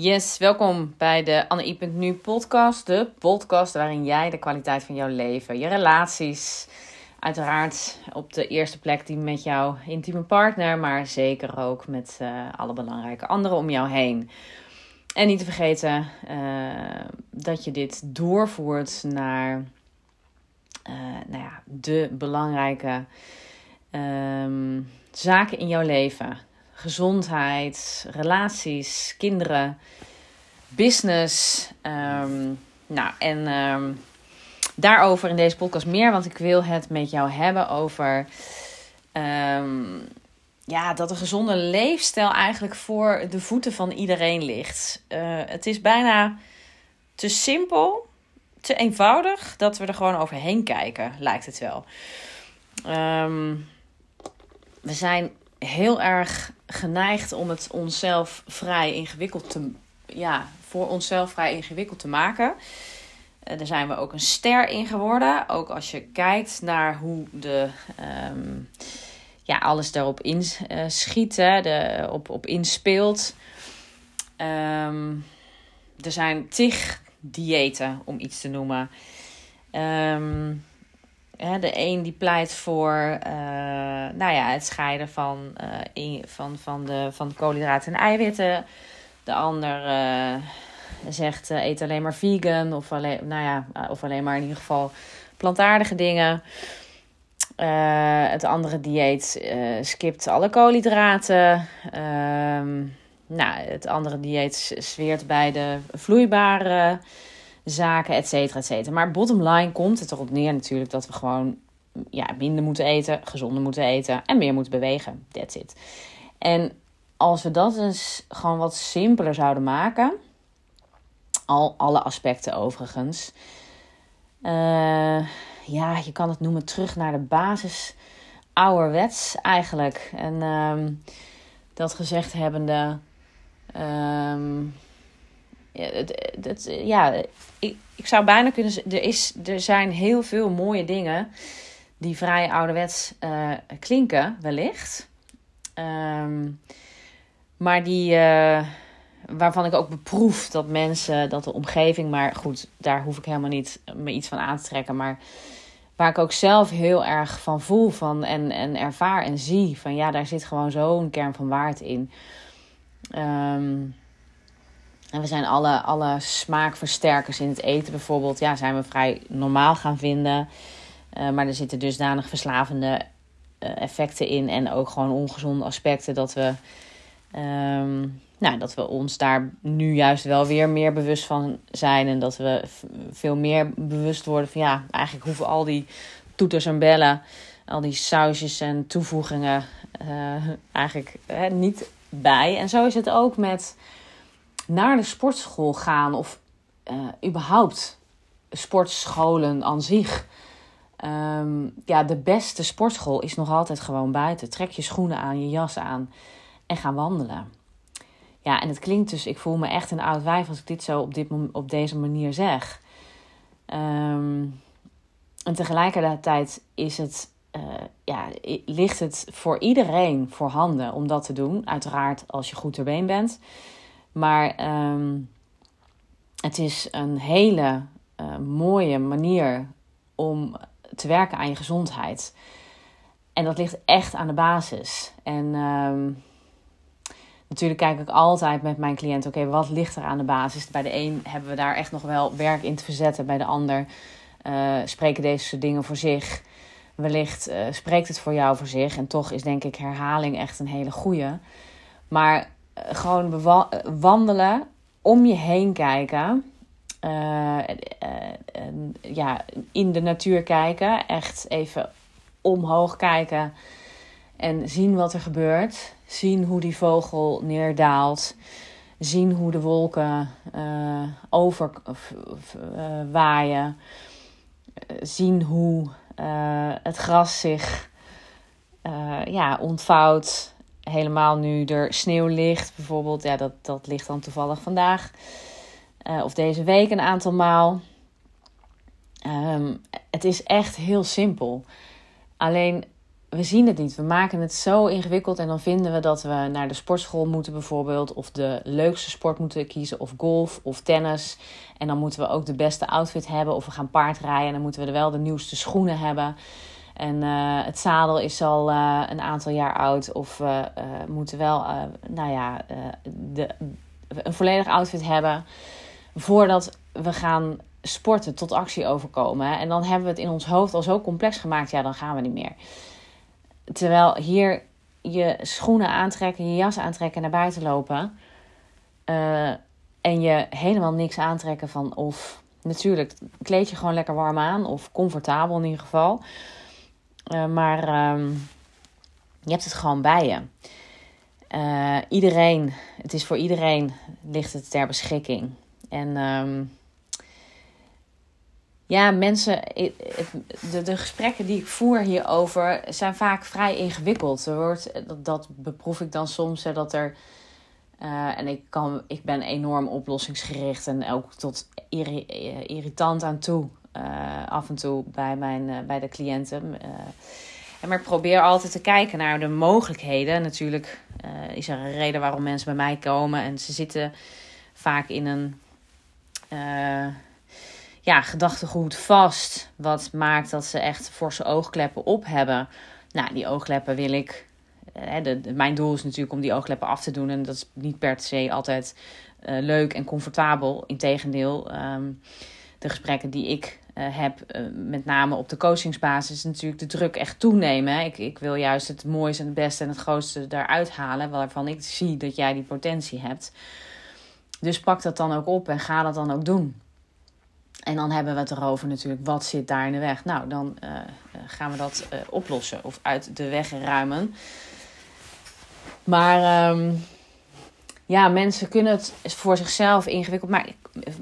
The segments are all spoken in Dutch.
Yes, welkom bij de Anne.nu podcast. De podcast waarin jij de kwaliteit van jouw leven, je relaties, uiteraard op de eerste plek die met jouw intieme partner, maar zeker ook met uh, alle belangrijke anderen om jou heen. En niet te vergeten uh, dat je dit doorvoert naar uh, nou ja, de belangrijke um, zaken in jouw leven gezondheid, relaties, kinderen, business. Um, nou, en um, daarover in deze podcast meer, want ik wil het met jou hebben over. Um, ja, dat een gezonde leefstijl eigenlijk voor de voeten van iedereen ligt. Uh, het is bijna te simpel, te eenvoudig dat we er gewoon overheen kijken, lijkt het wel. we zijn heel erg geneigd om het onszelf vrij ingewikkeld te, ja, voor onszelf vrij ingewikkeld te maken. Uh, daar zijn we ook een ster in geworden. Ook als je kijkt naar hoe de, um, ja, alles daarop inschiet, uh, de, op, op inspeelt. Um, er zijn tig diëten, om iets te noemen. Um, de een die pleit voor uh, nou ja, het scheiden van, in, van, van, de, van koolhydraten en eiwitten. De ander uh, zegt eet alleen maar vegan of alleen, nou ja, of alleen maar in ieder geval plantaardige dingen. het andere dieet skipt alle koolhydraten. Ehm, nou, het andere dieet zweert bij de vloeibare zaken, et cetera, et cetera. Maar bottom line komt het erop neer natuurlijk dat we gewoon ja, minder moeten eten, gezonder moeten eten en meer moeten bewegen. That's it. En als we dat eens gewoon wat simpeler zouden maken, al alle aspecten overigens, uh, ja, je kan het noemen terug naar de basis, ouderwets eigenlijk. En um, dat gezegd hebbende, um, het, het, ja, ik, ik zou bijna kunnen er, is, er zijn heel veel mooie dingen die vrij ouderwets uh, klinken, wellicht. Um, maar die, uh, waarvan ik ook beproef dat mensen, dat de omgeving, maar goed, daar hoef ik helemaal niet me iets van aan te trekken. Maar waar ik ook zelf heel erg van voel van en, en ervaar en zie van ja, daar zit gewoon zo'n kern van waarde in. Um, en we zijn alle, alle smaakversterkers in het eten bijvoorbeeld, ja, zijn we vrij normaal gaan vinden. Uh, maar er zitten dusdanig verslavende uh, effecten in en ook gewoon ongezonde aspecten dat we, um, nou, dat we ons daar nu juist wel weer meer bewust van zijn. En dat we veel meer bewust worden van ja, eigenlijk hoeven al die toeters en bellen, al die sausjes en toevoegingen uh, eigenlijk niet bij. En zo is het ook met naar de sportschool gaan of uh, überhaupt sportscholen aan zich. Um, ja, de beste sportschool is nog altijd gewoon buiten. Trek je schoenen aan, je jas aan en ga wandelen. Ja, en het klinkt dus, ik voel me echt een oud wijf als ik dit zo op, dit, op deze manier zeg. Um, en tegelijkertijd is het, uh, ja, ligt het voor iedereen voorhanden om dat te doen. Uiteraard als je goed ter been bent. Maar um, het is een hele uh, mooie manier om te werken aan je gezondheid. En dat ligt echt aan de basis. En um, natuurlijk kijk ik altijd met mijn cliënt: oké, wat ligt er aan de basis? Bij de een hebben we daar echt nog wel werk in te verzetten. Bij de ander uh, spreken deze dingen voor zich. Wellicht uh, spreekt het voor jou voor zich. En toch is denk ik herhaling echt een hele goede. Maar gewoon wandelen, om je heen kijken. Uh, ja, in de natuur kijken. Echt even omhoog kijken en zien wat er gebeurt. Zien hoe die vogel neerdaalt. Zien hoe de wolken uh, over waaien. Zien hoe het gras zich ja, ontvouwt helemaal nu er sneeuw ligt, bijvoorbeeld, ja, dat, dat ligt dan toevallig vandaag uh, of deze week een aantal maal. Um, het is echt heel simpel. Alleen we zien het niet. We maken het zo ingewikkeld en dan vinden we dat we naar de sportschool moeten bijvoorbeeld. Of de leukste sport moeten kiezen. Of golf of tennis. En dan moeten we ook de beste outfit hebben. Of we gaan paardrijden en dan moeten we er wel de nieuwste schoenen hebben. En uh, het zadel is al uh, een aantal jaar oud. Of we uh, moeten wel, nou ja, de, een volledig outfit hebben. Voordat we gaan sporten tot actie overkomen. En dan hebben we het in ons hoofd al zo complex gemaakt. Ja, dan gaan we niet meer. Terwijl hier je schoenen aantrekken, je jas aantrekken, naar buiten lopen. En je helemaal niks aantrekken van of natuurlijk kleed je gewoon lekker warm aan of comfortabel in ieder geval. Uh, maar um, je hebt het gewoon bij je. Uh, iedereen, het is voor iedereen ligt het ter beschikking. En um, ja, mensen, de, de gesprekken die ik voer hierover zijn vaak vrij ingewikkeld. Er wordt, dat, beproef ik dan soms, dat er. Uh, en ik, kan, ik ben enorm oplossingsgericht en ook tot irri irritant aan toe. Uh, af en toe bij, mijn, uh, bij de cliënten. en maar ik probeer altijd te kijken naar de mogelijkheden. Natuurlijk is er een reden waarom mensen bij mij komen. En ze zitten vaak in een ja, gedachtegoed vast. Wat maakt dat ze echt forse oogkleppen op hebben. Nou, die oogkleppen wil ik. Mijn doel is natuurlijk om die oogkleppen af te doen. En dat is niet per se altijd leuk en comfortabel. Integendeel, um, de gesprekken die ik uh, heb, uh, met name op de coachingsbasis, natuurlijk de druk echt toenemen. Ik, ik wil juist het mooiste en het beste en het grootste daaruit halen. Waarvan ik zie dat jij die potentie hebt. Dus pak dat dan ook op en ga dat dan ook doen. En dan hebben we het erover natuurlijk, wat zit daar in de weg? Nou, dan uh, gaan we dat oplossen of uit de weg ruimen. Maar um, ja, mensen kunnen het voor zichzelf ingewikkeld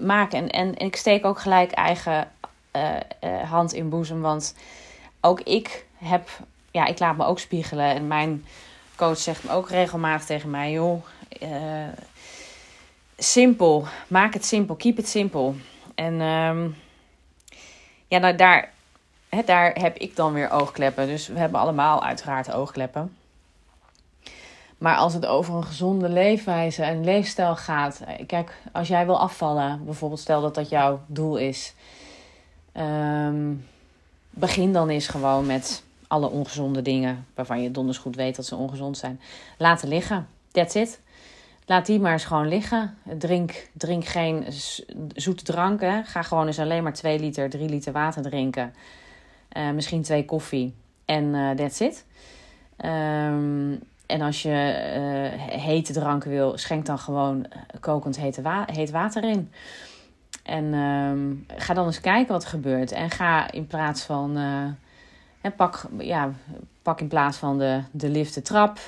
maken. En, en, en ik steek ook gelijk eigen uh, hand in boezem. Want ook ik heb, ja, ik laat me ook spiegelen. En mijn coach zegt me ook regelmatig tegen mij: joh, simpel, maak het simpel, keep it simpel. En um, ja, nou, daar, daar heb ik dan weer oogkleppen. Dus we hebben allemaal uiteraard oogkleppen. Maar als het over een gezonde leefwijze en leefstijl gaat. Eh, kijk, als jij wil afvallen, bijvoorbeeld stel dat dat jouw doel is. Um, begin dan eens gewoon met alle ongezonde dingen waarvan je donders goed weet dat ze ongezond zijn. Laten liggen. That's it. Laat die maar eens gewoon liggen. Drink, drink geen zoete dranken. Ga gewoon eens alleen maar 2 liter, 3 liter water drinken. Uh, misschien twee koffie. En uh, that's it. Um, en als je uh, hete dranken wil, schenk dan gewoon kokend hete heet water in. En um, ga dan eens kijken wat er gebeurt. En ga in plaats van. pak, ja, pak in plaats van de, de lift de trap.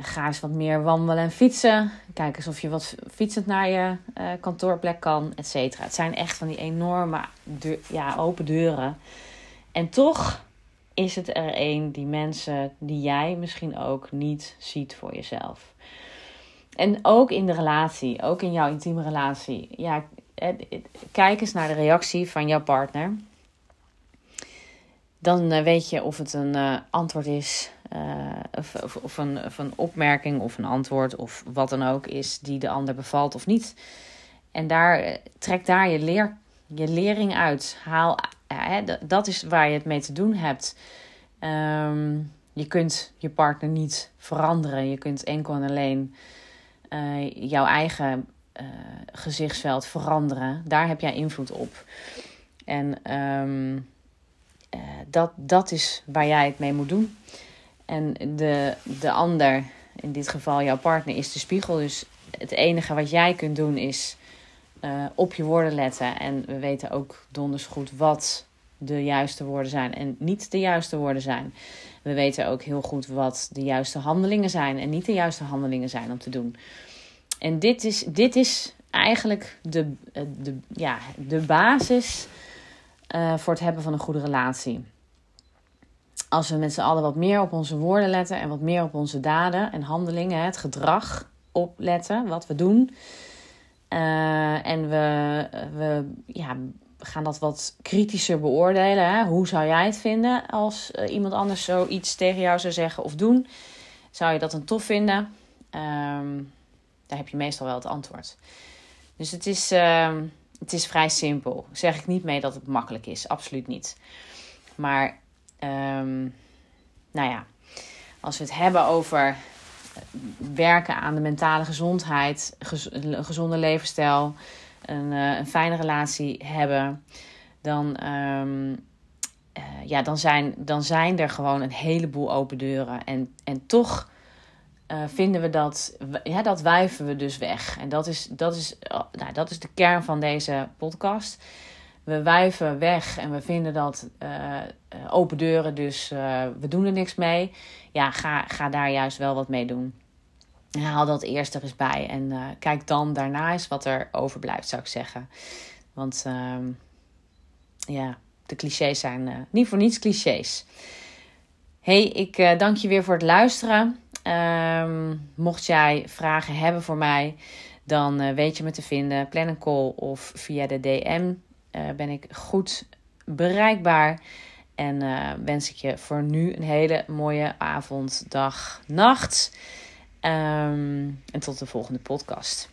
Ga eens wat meer wandelen en fietsen. Kijk eens of je wat fietsend naar je kantoorplek kan, et cetera. Het zijn echt van die enorme ja, open deuren. En toch is het er een die mensen, die jij misschien ook niet ziet voor jezelf. En ook in de relatie, ook in jouw intieme relatie. Ja, kijk eens naar de reactie van jouw partner. Dan eh, weet je of het een uh, antwoord is uh, of, of, een, of een opmerking of een antwoord of wat dan ook is die de ander bevalt of niet. En daar, trek daar je, leer, je lering uit. Haal, hè, dat is waar je het mee te doen hebt. Um, je kunt je partner niet veranderen. Je kunt enkel en alleen uh, jouw eigen uh, gezichtsveld veranderen. Daar heb jij invloed op. En um, uh, dat, dat is waar jij het mee moet doen. En de, de ander, in dit geval jouw partner, is de spiegel. Dus het enige wat jij kunt doen is uh, op je woorden letten. En we weten ook donders goed wat de juiste woorden zijn en niet de juiste woorden zijn. We weten ook heel goed wat de juiste handelingen zijn en niet de juiste handelingen zijn om te doen. En dit is, dit is eigenlijk de, eh, de, ja, de basis uh, voor het hebben van een goede relatie als we met z'n allen wat meer op onze woorden letten en wat meer op onze daden en handelingen, het gedrag opletten, wat we doen. Uh, en we, we ja, gaan dat wat kritischer beoordelen. Hè? Hoe zou jij het vinden als uh, iemand anders zoiets tegen jou zou zeggen of doen? Zou je dat dan tof vinden? Um, daar heb je meestal wel het antwoord. Dus het is, uh, het is vrij simpel. Zeg ik niet mee dat het makkelijk is, absoluut niet. Maar, um, nou ja, als we het hebben over werken aan de mentale gezondheid, een gezonde levensstijl, een, uh, een fijne relatie hebben, dan, um, uh, ja, dan, zijn, dan zijn er gewoon een heleboel open deuren. En, en toch uh, vinden we dat, ja, dat wijven we dus weg. En dat is, dat, is, nou, dat is de kern van deze podcast. We wijven weg en we vinden dat open deuren, dus we doen er niks mee. Ja, ga, ga daar juist wel wat mee doen haal dat eerst er eens bij. En kijk dan daarna eens wat er overblijft, zou ik zeggen. Want uh, ja, de clichés zijn niet voor niets clichés. hey, ik dank je weer voor het luisteren. Ehm, mocht jij vragen hebben voor mij, dan weet je me te vinden. Plan een call of via de DM ben ik goed bereikbaar. En wens ik je voor nu een hele mooie avond, dag, nacht. Um, en tot de volgende podcast.